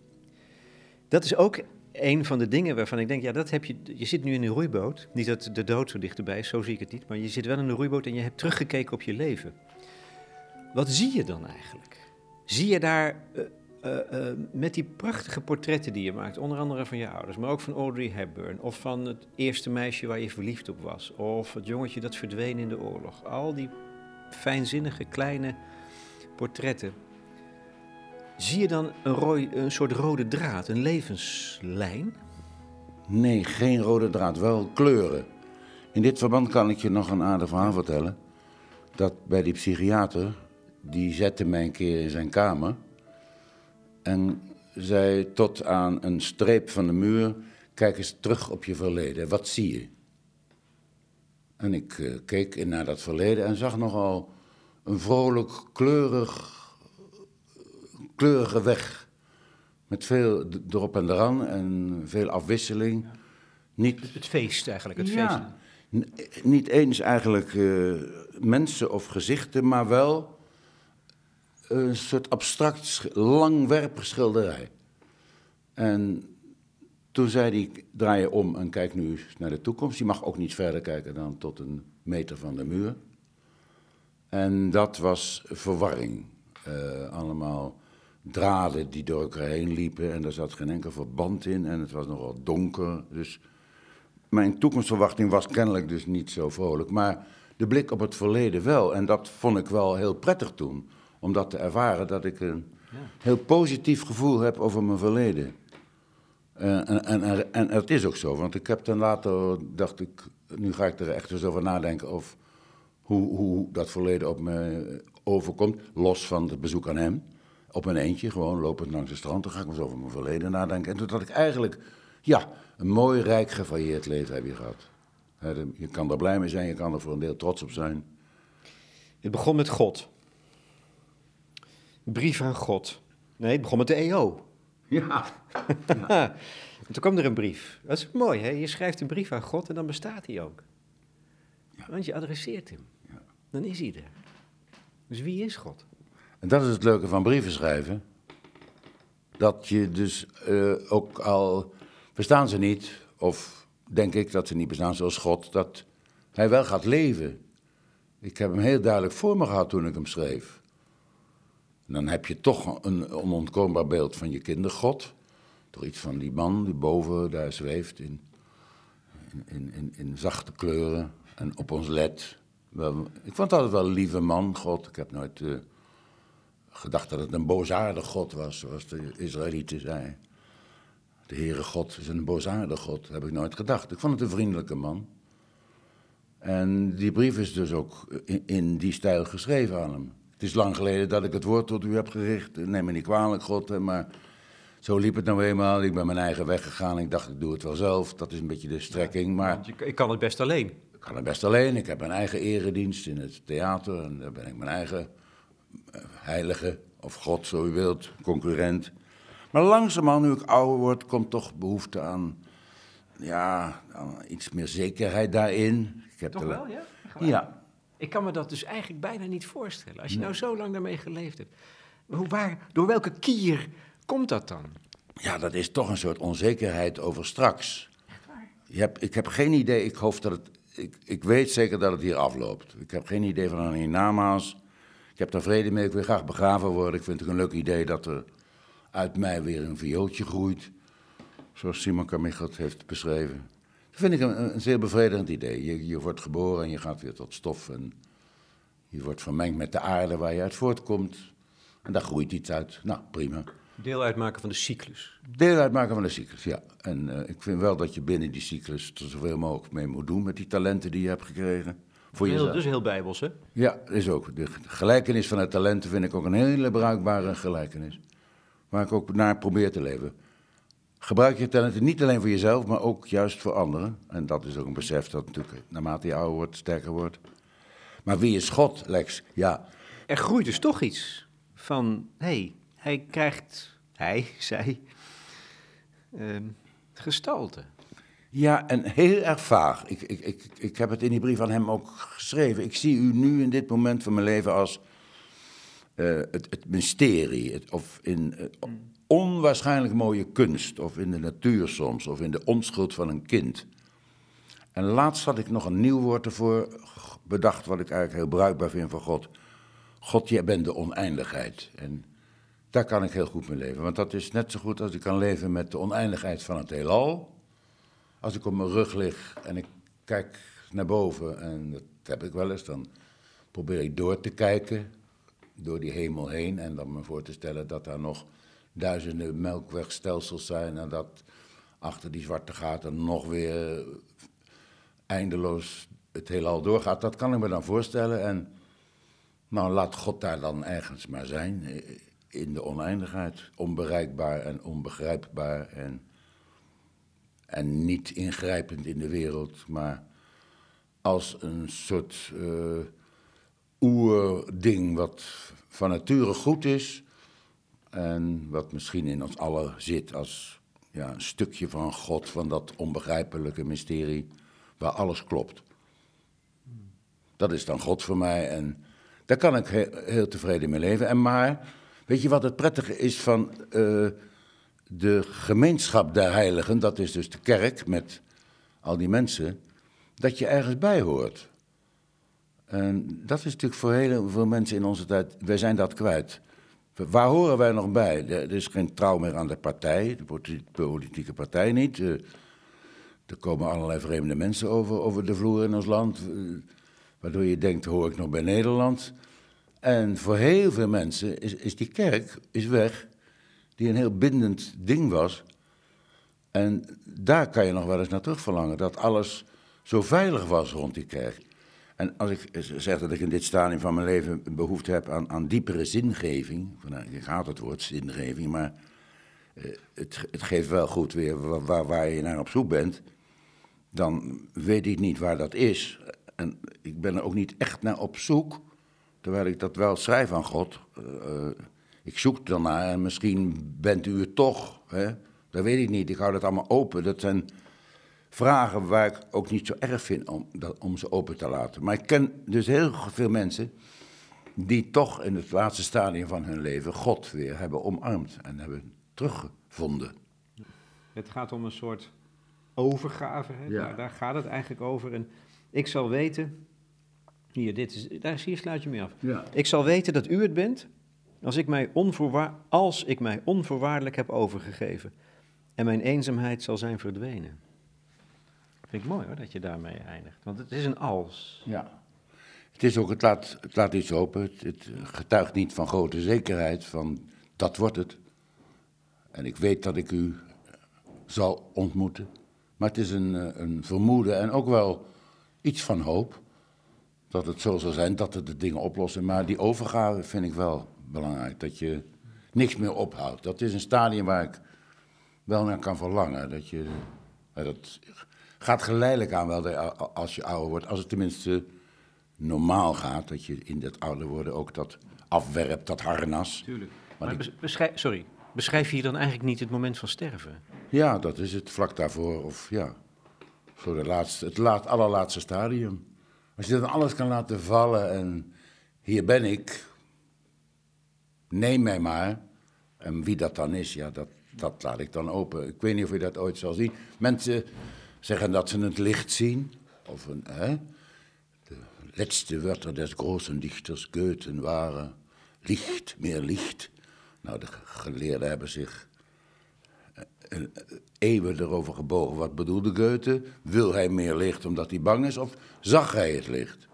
Dat is ook een van de dingen waarvan ik denk, ja, dat heb je. Je zit nu in een roeiboot. Niet dat de dood zo dichterbij is, zo zie ik het niet. Maar je zit wel in een roeiboot en je hebt teruggekeken op je leven. Wat zie je dan eigenlijk? Zie je daar eh, eh, eh, met die prachtige portretten die je maakt, onder andere van je ouders, maar ook van Audrey Hepburn, of van het eerste meisje waar je verliefd op was, of het jongetje dat verdween in de oorlog. Al die fijnzinnige kleine portretten. Zie je dan een, rooi, een soort rode draad, een levenslijn? Nee, geen rode draad, wel kleuren. In dit verband kan ik je nog een aardig verhaal vertellen. Dat bij die psychiater, die zette mij een keer in zijn kamer. En zei tot aan een streep van de muur: Kijk eens terug op je verleden. Wat zie je? En ik eh, keek naar dat verleden en zag nogal een vrolijk, kleurig, kleurige weg. Met veel erop en eraan en veel afwisseling. Niet, Het feest eigenlijk, het ja, feest. niet eens eigenlijk uh, mensen of gezichten, maar wel een soort abstract, langwerpig schilderij. En toen zei hij, draai je om en kijk nu naar de toekomst. Je mag ook niet verder kijken dan tot een meter van de muur. En dat was verwarring. Uh, allemaal draden die door elkaar heen liepen en er zat geen enkel verband in en het was nogal donker. Dus mijn toekomstverwachting was kennelijk dus niet zo vrolijk. Maar de blik op het verleden wel. En dat vond ik wel heel prettig toen. Om dat te ervaren dat ik een heel positief gevoel heb over mijn verleden. Uh, en, en, en, het is ook zo, want ik heb dan later, dacht ik, nu ga ik er echt eens over nadenken of hoe, hoe dat verleden op me overkomt, los van het bezoek aan hem. Op mijn eentje, gewoon lopend langs het strand, dan ga ik eens over mijn verleden nadenken. En toen had ik eigenlijk, ja, een mooi, rijk, gevarieerd leven heb je gehad. Je kan er blij mee zijn, je kan er voor een deel trots op zijn. Het begon met God. Brief aan God. Nee, het begon met de EO. Ja. ja. toen kwam er een brief. Dat is mooi, hè? Je schrijft een brief aan God en dan bestaat hij ook. Ja. Want je adresseert hem. Ja. Dan is hij er. Dus wie is God? En dat is het leuke van brieven schrijven. Dat je dus uh, ook al bestaan ze niet, of denk ik dat ze niet bestaan zoals God, dat hij wel gaat leven. Ik heb hem heel duidelijk voor me gehad toen ik hem schreef. En dan heb je toch een onontkoombaar beeld van je kindergod. Door iets van die man die boven daar zweeft in, in, in, in zachte kleuren en op ons let. Ik vond altijd wel een lieve man, God. Ik heb nooit uh, gedacht dat het een boosaardig God was, zoals de Israëlieten zeiden. De Heere God is een boosaardig God, heb ik nooit gedacht. Ik vond het een vriendelijke man. En die brief is dus ook in, in, die stijl geschreven aan hem. Het is lang geleden dat ik het woord tot u heb gericht. Neem me niet kwalijk, God, maar zo liep het nou eenmaal. Ik ben mijn eigen weg gegaan. Ik dacht, ik doe het wel zelf. Dat is een beetje de strekking. Maar ik kan het best alleen. Ik kan het best alleen. Ik heb mijn eigen eredienst in het theater. En daar ben ik mijn eigen heilige, of God, zo u wilt, concurrent. Maar langzamerhand, nu ik ouder word, komt toch behoefte aan, ja, iets meer zekerheid daarin. Ik heb toch wel, ja? Ja. Ik kan me dat dus eigenlijk bijna niet voorstellen. Als je nou zo lang daarmee geleefd hebt. Hoe, waar, door welke kier komt dat dan? Ja, dat is toch een soort onzekerheid over straks. Echt waar? Je hebt, ik heb geen idee, ik hoop dat het... Ik, ik weet zeker dat het hier afloopt. Ik heb geen idee van een hiernamaals. Ik heb daar vrede mee, ik wil graag begraven worden. Ik vind het een leuk idee dat er uit mij weer een viooltje groeit. Zoals Simon Kamichot heeft beschreven. Dat vind ik een, een zeer bevredigend idee. Je, je, wordt geboren en je gaat weer tot stof. En je wordt vermengd met de aarde waar je uit voortkomt. En daar groeit iets uit. Nou, prima. Deel uitmaken van de cyclus. Deel uitmaken van de cyclus, ja. En uh, ik vind wel dat je binnen die cyclus er zoveel mogelijk mee moet doen met die talenten die je hebt gekregen. Voor heel, jezelf. Dus heel bijbels, hè? Ja, is ook. De gelijkenis van het talenten vind ik ook een hele bruikbare gelijkenis waar ik ook naar probeer te leven. Gebruik je talenten niet alleen voor jezelf, maar ook juist voor anderen. En dat is ook een besef dat natuurlijk naarmate je ouder wordt, sterker wordt. Maar wie is God, Lex? Ja. Er groeit dus toch iets van, hé, hey, hij krijgt, hij, zij, uh, gestalte. Ja, en heel erg vaag. Ik, ik, ik, ik heb het in die brief aan hem ook geschreven. Ik zie u nu in dit moment van mijn leven als uh, het, het, mysterie, of in uh, onwaarschijnlijk mooie kunst, of in de natuur soms, of in de onschuld van een kind. En laatst had ik nog een nieuw woord ervoor bedacht, wat ik eigenlijk heel bruikbaar vind voor God. God, jij bent de oneindigheid. En daar kan ik heel goed mee leven, want dat is net zo goed als ik kan leven met de oneindigheid van het heelal. Als ik op mijn rug lig en ik kijk naar boven, en dat heb ik wel eens, dan probeer ik door te kijken door die hemel heen. En dan me voor te stellen dat daar nog duizenden melkwegstelsels zijn. En dat achter die zwarte gaten nog weer eindeloos het heelal doorgaat. Dat kan ik me dan voorstellen. En nou, laat God daar dan ergens maar zijn. In de oneindigheid. Onbereikbaar en onbegrijpbaar. En, en niet ingrijpend in de wereld. Maar als een soort. Uh, oerding wat van nature goed is. En wat misschien in ons allen zit als ja, een stukje van God, van dat onbegrijpelijke mysterie waar alles klopt. Dat is dan God voor mij en daar kan ik heel, tevreden mee leven. En maar, weet je wat het prettige is van uh, de gemeenschap der heiligen, dat is dus de kerk met al die mensen, dat je ergens bij hoort. En dat is natuurlijk voor heel veel mensen in onze tijd, wij zijn dat kwijt. Waar horen wij nog bij? Er is geen trouw meer aan de partij, de politieke partij niet. Eh, er komen allerlei vreemde mensen over, over de vloer in ons land, eh, waardoor je denkt, hoor ik nog bij Nederland? En voor heel veel mensen is, is die kerk is weg, die een heel bindend ding was. En daar kan je nog wel eens naar terug verlangen, dat alles zo veilig was rond die kerk. En als ik zeg dat ik in dit stadium van mijn leven behoefte heb aan, aan diepere zingeving, ik haat het woord zingeving, maar eh, het, het, geeft wel goed weer waar, waar, je naar op zoek bent, dan weet ik niet waar dat is. En ik ben er ook niet echt naar op zoek, terwijl ik dat wel schrijf aan God. Uh, ik zoek ernaar en misschien bent u het toch. Hè? Dat weet ik niet. Ik hou dat allemaal open. Dat zijn vragen waar ik ook niet zo erg vind om, dat, om ze open te laten. Maar ik ken dus heel veel mensen die toch in het laatste stadium van hun leven God weer hebben omarmd en hebben teruggevonden. Het gaat om een soort overgave, hè? Ja. Daar, daar, gaat het eigenlijk over. En ik zal weten, hier, dit is, daar zie je, sluit je mee af. Ja. Ik zal weten dat u het bent als ik, mij als ik mij onvoorwaardelijk heb overgegeven en mijn eenzaamheid zal zijn verdwenen. Vind ik mooi hoor, dat je daarmee eindigt. Want het is een als. Ja. Het is ook, het laat, het laat iets open. Het, het getuigt niet van grote zekerheid, van dat wordt het. En ik weet dat ik u zal ontmoeten. Maar het is een, eh, een vermoeden en ook wel iets van hoop. Dat het zo zal zijn, dat het de dingen oplossen. Maar die overgave vind ik wel belangrijk. Dat je niks meer ophoudt. Dat is een stadium waar ik wel naar kan verlangen. Dat je, dat gaat geleidelijk aan wel als je ouder wordt. Als het tenminste normaal gaat, dat je in dat ouder worden ook dat afwerpt, dat harnas. Tuurlijk. Maar beschrijf, sorry, beschrijf je dan eigenlijk niet het moment van sterven? Ja, dat is het vlak daarvoor. Of ja, voor de laatste, het laat, allerlaatste stadium. Als je dan alles kan laten vallen en hier ben ik, neem mij maar. En wie dat dan is, ja, dat, dat laat ik dan open. Ik weet niet of je dat ooit zal zien. Mensen zeggen dat ze het licht zien. Of een, hè? De laatste Wörter des großen Dichters Goethe waren licht, meer licht. Nou, de geleerden hebben zich eh, eeuwen erover gebogen. Wat bedoelde Goethe? Wil hij meer licht omdat hij bang is of zag hij het licht?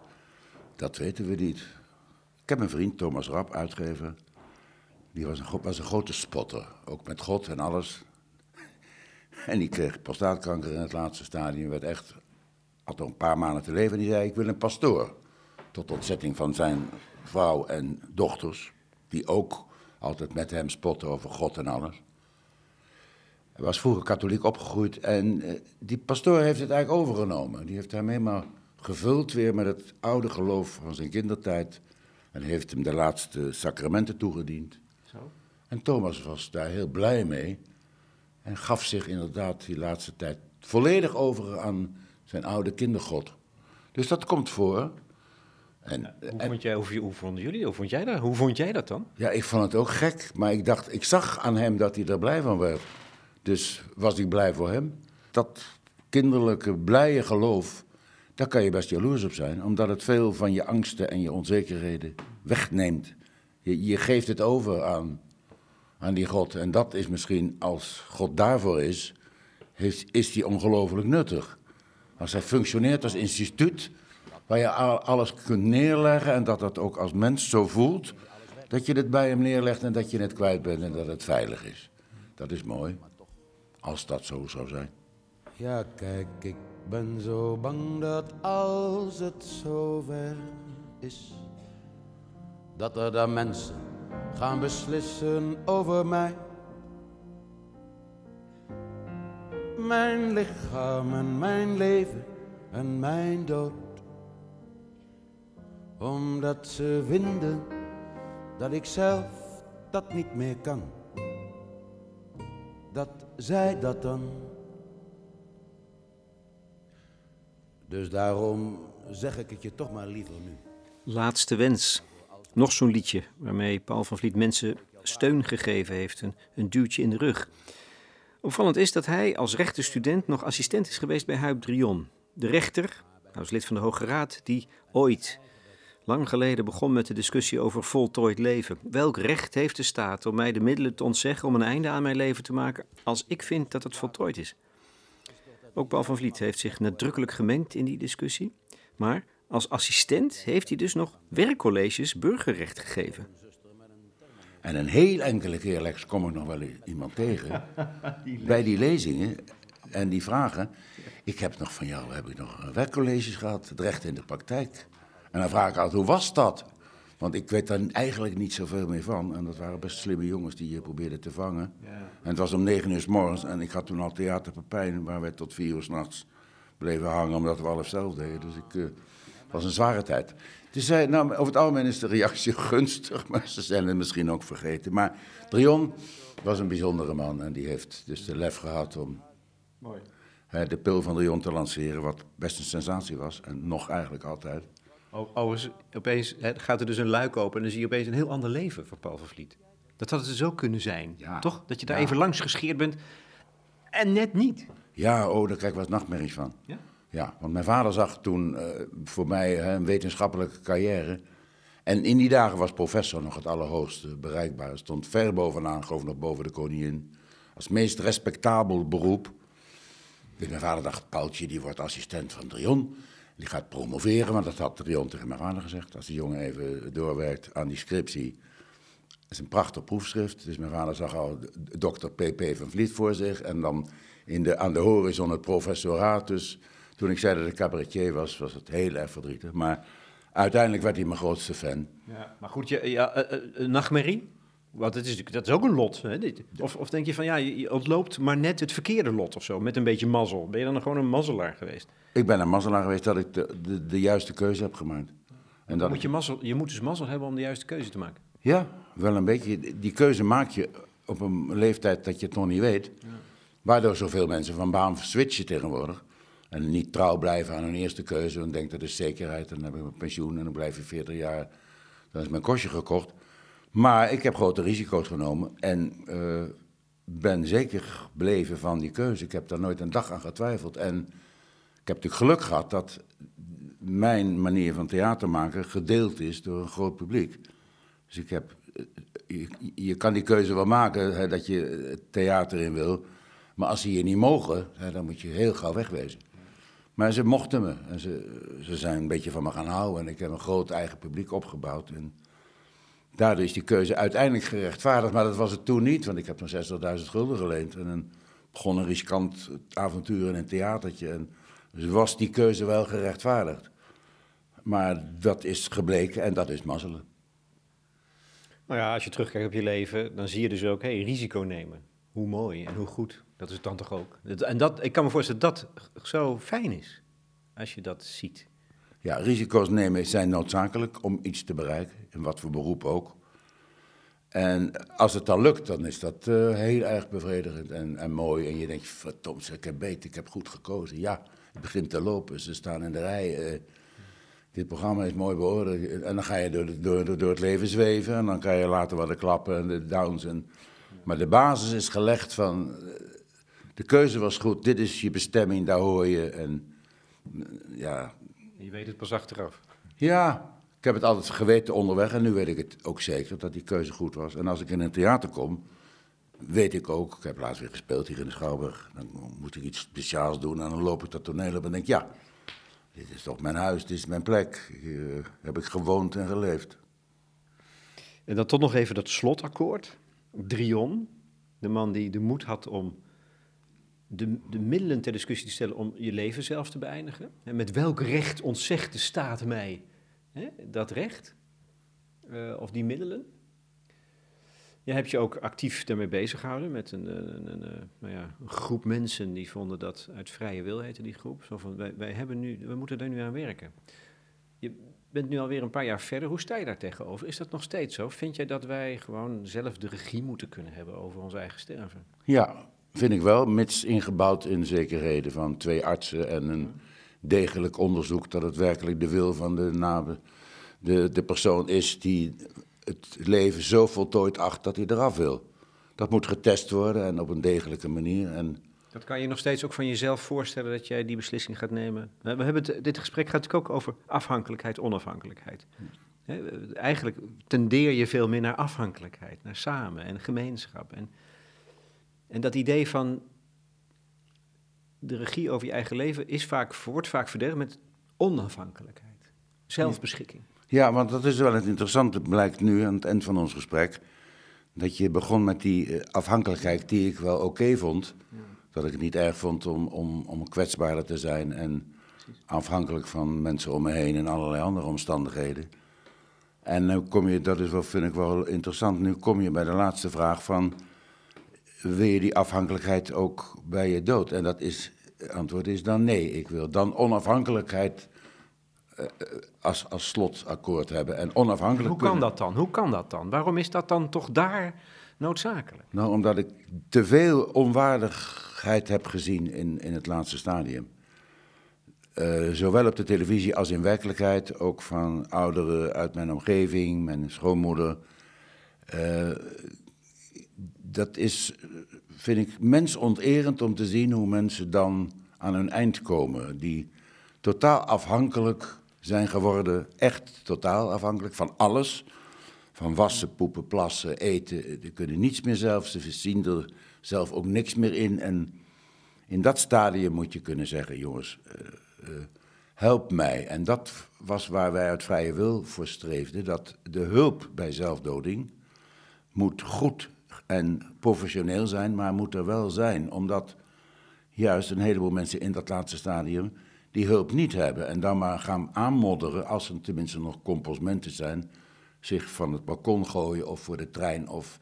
Dat weten we niet. Ik heb een vriend, Thomas Rapp, uitgever. Die was een, was een grote spotter. Ook met God en alles. En die kreeg prostaatkanker in het laatste stadium. Werd echt, had nog een paar maanden te leven. En die zei, ik wil een pastoor. Tot ontzetting van zijn vrouw en dochters. Die ook altijd met hem spotten over God en alles. Hij was vroeger katholiek opgegroeid. En eh, die pastoor heeft het eigenlijk overgenomen. Die heeft hem helemaal gevuld weer met het oude geloof van zijn kindertijd. En heeft hem de laatste sacramenten toegediend. En Thomas was daar heel blij mee. En gaf zich inderdaad die laatste tijd volledig over aan zijn oude kindergod. Dus dat komt voor. En, hoe, vond jij, hoe, hoe, vonden jullie, hoe vond jij dat? Hoe vond jij dat dan? Ja, ik vond het ook gek. Maar ik dacht, ik zag aan hem dat hij er blij van werd. Dus was ik blij voor hem. Dat kinderlijke, blije geloof, daar kan je best jaloers op zijn. Omdat het veel van je angsten en je onzekerheden wegneemt. Je, je geeft het over aan aan die God. En dat is misschien, als God daarvoor is, is die ongelooflijk nuttig. Als hij functioneert als instituut, waar je alles kunt neerleggen en dat dat ook als mens zo voelt, dat je het bij hem neerlegt en dat je het kwijt bent en dat het veilig is. Dat is mooi, als dat zo zou zijn. Ja, kijk, ik ben zo bang dat als het zover is, dat er dan mensen gaan beslissen over mij. Mijn lichaam en mijn leven en mijn dood. Omdat ze vinden dat ik zelf dat niet meer kan. Dat zij dat dan. Dus daarom zeg ik het je toch maar liever nu. Laatste wens. Nog zo'n liedje waarmee Paul van Vliet mensen steun gegeven heeft, een, duwtje in de rug. Opvallend is dat hij als rechterstudent nog assistent is geweest bij Huib Drion. De rechter, hij lid van de Hoge Raad, die ooit, lang geleden, begon met de discussie over voltooid leven. Welk recht heeft de staat om mij de middelen te ontzeggen om een einde aan mijn leven te maken als ik vind dat het voltooid is? Ook Paul van Vliet heeft zich nadrukkelijk gemengd in die discussie. Maar als assistent heeft hij dus nog werkcolleges burgerrecht gegeven. En een heel enkele keer, Lex, kom ik nog wel iemand tegen. bij die lezingen en die vragen. Ik heb nog van jou heb ik nog werkcolleges gehad, het recht in de praktijk. En dan vraag ik altijd, hoe was dat? Want ik weet daar eigenlijk niet zoveel meer van. En dat waren best slimme jongens die je probeerden te vangen. Ja. En het was om negen uur s morgens en ik had toen al Theater Papijn... waar we tot vier uur s'nachts bleven hangen omdat we alles zelf deden. Dus ik, uh, het was een zware tijd. Dus zei, nou, over het algemeen is de reactie gunstig, maar ze zijn het misschien ook vergeten. Maar Drion was een bijzondere man en die heeft dus de lef gehad om Mooi. de pil van Drion te lanceren, wat best een sensatie was en nog eigenlijk altijd. Opeens gaat er dus een luik open en dan zie je opeens een heel ander leven voor Paul van Vliet. Dat had het zo dus kunnen zijn, toch? Dat je daar even langs gescheerd bent en net niet. Ja, oh, daar krijg ik wat nachtmerries van. Ja? Ja, want mijn vader zag toen uh, voor mij een wetenschappelijke carrière. En in die dagen was professor nog het allerhoogste bereikbaar. Stond ver bovenaan, geloof nog boven de koningin. Als meest respectabel beroep. Dus mijn vader dacht, Paultje die wordt assistent van Drion. Die gaat promoveren, want dat had Drion tegen mijn vader gezegd. Als die jongen even doorwerkt aan die scriptie. Dat is een prachtig proefschrift. Dus mijn vader zag al dokter P.P. van Vliet voor zich. En dan in de, aan de horizon het professoraat. Dus toen ik zei dat ik cabaretier was, was het heel erg verdrietig. Maar uiteindelijk werd hij mijn grootste fan. Ja, maar goed, je, ja, uh, uh, nachtmerrie? Want het is, dat is ook een lot. Hè? Of, of denk je van ja, je ontloopt maar net het verkeerde lot of zo, met een beetje mazzel. Ben je dan gewoon een mazzelaar geweest? Ik ben een mazzelaar geweest dat ik de, de, de juiste keuze heb gemaakt. En dat moet je, mazzel, je moet dus mazzel hebben om de juiste keuze te maken. Ja, wel een beetje. Die keuze maak je op een leeftijd dat je het nog niet weet. Ja. Waardoor zoveel mensen van baan switchen tegenwoordig. En niet trouw blijven aan hun eerste keuze. En denken dat is zekerheid. En dan heb ik mijn pensioen en dan blijf je 40 jaar. Dan is mijn kostje gekocht. Maar ik heb grote risico's genomen. En uh, ben zeker gebleven van die keuze. Ik heb daar nooit een dag aan getwijfeld. En ik heb natuurlijk geluk gehad dat mijn manier van theater maken gedeeld is door een groot publiek. Dus ik heb. Je, je kan die keuze wel maken hè, dat je theater in wil. Maar als ze je niet mogen, hè, dan moet je heel gauw wegwezen. Maar ze mochten me. En ze, ze zijn een beetje van me gaan houden. En ik heb een groot eigen publiek opgebouwd. En daardoor is die keuze uiteindelijk gerechtvaardigd. Maar dat was het toen niet, want ik heb nog 60.000 gulden geleend. En begon een riskant avontuur in een theatertje. En dus was die keuze wel gerechtvaardigd. Maar dat is gebleken en dat is mazzelen. Nou ja, als je terugkijkt op je leven, dan zie je dus ook, hey, risico nemen. Hoe mooi en hoe goed. Dat is het dan toch ook? En dat, ik kan me voorstellen dat dat zo fijn is, als je dat ziet. Ja, risico's nemen zijn noodzakelijk om iets te bereiken, in wat voor beroep ook. En als het dan lukt, dan is dat uh, heel erg bevredigend en, en, mooi. En je denkt, verdomd, ik heb beter, ik heb goed gekozen. Ja, het begint te lopen, ze staan in de rij. Uh, dit programma is mooi beoordeeld. En dan ga je door, door, door het leven zweven. En dan kan je later wat de klappen en de downs. En, maar de basis is gelegd van de keuze was goed, dit is je bestemming, daar hoor je. En, ja. Je weet het pas achteraf. Ja, ik heb het altijd geweten onderweg en nu weet ik het ook zeker dat die keuze goed was. En als ik in een theater kom, weet ik ook, ik heb laatst weer gespeeld hier in de Schouwburg, dan moet ik iets speciaals doen en dan loop ik dat toneel op en denk, ja, dit is toch mijn huis, dit is mijn plek, hier heb ik gewoond en geleefd. En dan toch nog even dat slotakkoord, Drion, de man die de moed had om de, de middelen ter discussie te stellen om je leven zelf te beëindigen. En met welk recht ontzegt de staat mij dat recht? Uh, of die middelen? Je hebt je ook actief daarmee bezig gehouden met een, een, een, een, nou ja, een, groep mensen die vonden dat uit vrije wil heette die groep. Zo van, wij, wij hebben nu, we moeten daar nu aan werken. Je bent nu alweer een paar jaar verder. Hoe sta je daar tegenover? Is dat nog steeds zo? Vind jij dat wij gewoon zelf de regie moeten kunnen hebben over ons eigen sterven? Ja, Vind ik wel, mits ingebouwd in zekerheden van twee artsen en een degelijk onderzoek dat het werkelijk de wil van de, nabe, de, de persoon is die het leven zo voltooid acht dat hij eraf wil. Dat moet getest worden en op een degelijke manier. En dat kan je nog steeds ook van jezelf voorstellen dat jij die beslissing gaat nemen. We hebben het, dit gesprek gaat natuurlijk ook over afhankelijkheid, onafhankelijkheid. eigenlijk tendeer je veel meer naar afhankelijkheid, naar samen en gemeenschap. En, en dat idee van de regie over je eigen leven is vaak, wordt vaak verdedigd met onafhankelijkheid, zelfbeschikking. Ja, want dat is wel het interessante, blijkt nu aan het eind van ons gesprek. Dat je begon met die eh, afhankelijkheid die ik wel oké vond. Dat ik het niet erg vond om, om, om kwetsbaarder te zijn en afhankelijk van mensen om me heen en allerlei andere omstandigheden. En nu kom je, dat is wel, vind ik wel interessant, nu kom je bij de laatste vraag van, wil je die afhankelijkheid ook bij je dood? En dat is, antwoord is dan nee, ik wil dan onafhankelijkheid uh, als, als slotakkoord hebben. En onafhankelijk Hoe kan dat dan? Hoe kan dat dan? Waarom is dat dan toch daar noodzakelijk? Nou, omdat ik te veel onwaardigheid heb gezien in, in het laatste stadium. Uh, zowel op de televisie als in werkelijkheid, ook van ouderen uit mijn omgeving, mijn schoonmoeder. Uh, dat is, vind ik, mensonterend om te zien hoe mensen dan aan hun eind komen. Die totaal afhankelijk zijn geworden, echt totaal afhankelijk van alles. Van wassen, poepen, plassen, eten. Ze kunnen niets meer zelf, ze zien er zelf ook niks meer in. En in dat stadium moet je kunnen zeggen, jongens, uh, help mij. En dat was waar wij uit vrije wil voor streefden, dat de hulp bij zelfdoding moet goed en professioneel zijn, maar moet er wel zijn. Omdat juist een heleboel mensen in dat laatste stadium die hulp niet hebben en dan maar gaan aanmodderen, als er tenminste nog composmenten zijn, zich van het balkon gooien of voor de trein of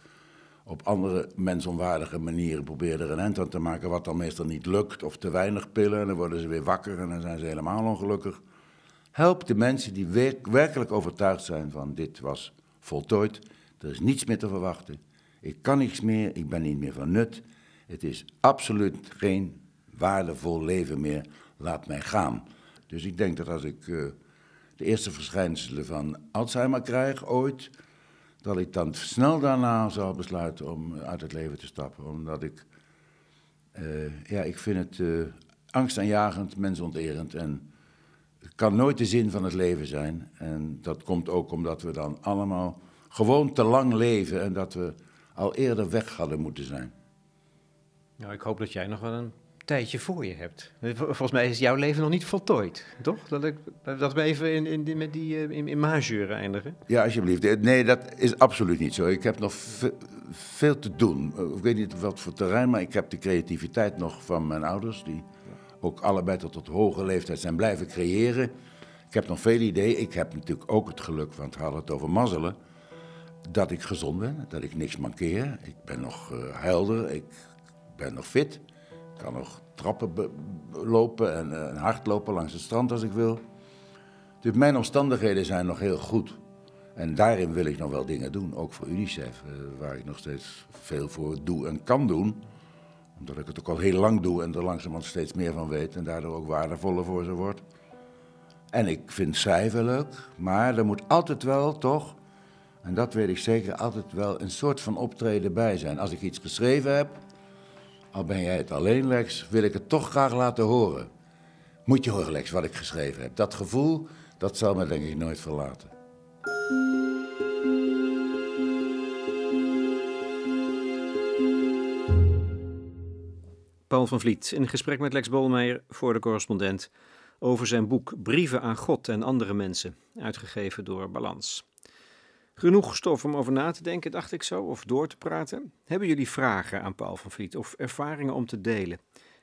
op andere mensonwaardige manieren proberen er een eind aan te maken, wat dan meestal niet lukt, of te weinig pillen, en dan worden ze weer wakker en dan zijn ze helemaal ongelukkig. Help de mensen die werkelijk overtuigd zijn van dit was voltooid, er is niets meer te verwachten, ik kan niets meer, ik ben niet meer van nut, het is absoluut geen waardevol leven meer laat mij gaan. Dus ik denk dat als ik uh, de eerste verschijnselen van Alzheimer krijg ooit, dat ik dan snel daarna zal besluiten om uit het leven te stappen. Omdat ik, uh, ja, ik vind het uh, angstaanjagend, mensonterend en het kan nooit de zin van het leven zijn. En dat komt ook omdat we dan allemaal gewoon te lang leven en dat we al eerder weg hadden moeten zijn. Nou, ik hoop dat jij nog wel een tijdje voor je hebt. Volgens mij is jouw leven nog niet voltooid, toch? Dat, ik, dat we even in, in, met die, eh, in, in majeur eindigen. Ja, alsjeblieft. Eh, nee, dat is absoluut niet zo. Ik heb nog veel te doen. Eh, ik weet niet wat voor terrein, maar ik heb de creativiteit nog van mijn ouders... die ook allebei tot op hoge leeftijd zijn blijven creëren. Ik heb nog veel ideeën. Ik heb natuurlijk ook het geluk, want we hadden het over mazzelen... dat ik gezond ben, dat ik niks mankeer. Ik ben nog uh, helder, ik ben nog fit... Ik kan nog trappen lopen en, uh, en hardlopen langs het strand als ik wil. Dus mijn omstandigheden zijn nog heel goed. En daarin wil ik nog wel dingen doen, ook voor UNICEF, uh, waar ik nog steeds veel voor doe en kan doen. Omdat ik het ook al heel lang doe en er langzamerhand steeds meer van weet en daardoor ook waardevoller voor ze wordt. En ik vind schrijven leuk, maar er moet altijd wel toch, en dat weet ik zeker, altijd wel een soort van optreden bij zijn. Als ik iets geschreven heb, al ben jij het alleen, Lex, wil ik het toch graag laten horen. Moet je horen, Lex, wat ik geschreven heb. Dat gevoel, dat zal me denk ik nooit verlaten. Paul van Vliet in gesprek met Lex Bolmeijer voor de correspondent over zijn boek Brieven aan God en andere mensen, uitgegeven door Balans. Genoeg stof om over na te denken, dacht ik zo, of door te praten. Hebben jullie vragen aan Paul van Vliet of ervaringen om te delen?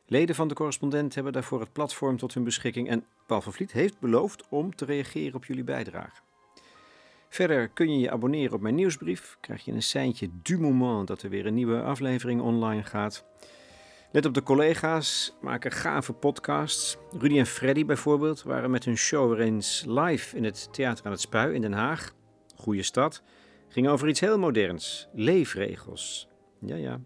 Leden van de correspondent hebben daarvoor het platform tot hun beschikking en Paul van Vliet heeft beloofd om te reageren op jullie bijdrage. Verder kun je je abonneren op mijn nieuwsbrief, krijg je een seintje du moment dat er weer een nieuwe aflevering online gaat. Let op de collega's, maken gave podcasts. Rudy en Freddy bijvoorbeeld waren met hun show weer eens live in het Theater aan het Spui in Den Haag goede stad, ging over iets heel moderns: leefregels. Ja, ja.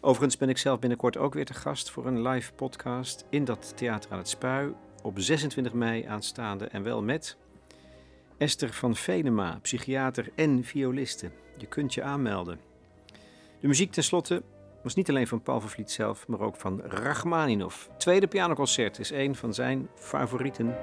Overigens ben ik zelf binnenkort ook weer te gast voor een live podcast in dat theater aan het Spui. op 26 mei aanstaande en wel met Esther van Venema, psychiater en violiste. Je kunt je aanmelden. De muziek tenslotte was niet alleen van Paul van Vliet zelf, maar ook van Rachmaninov. Tweede pianoconcert is een van zijn favorieten.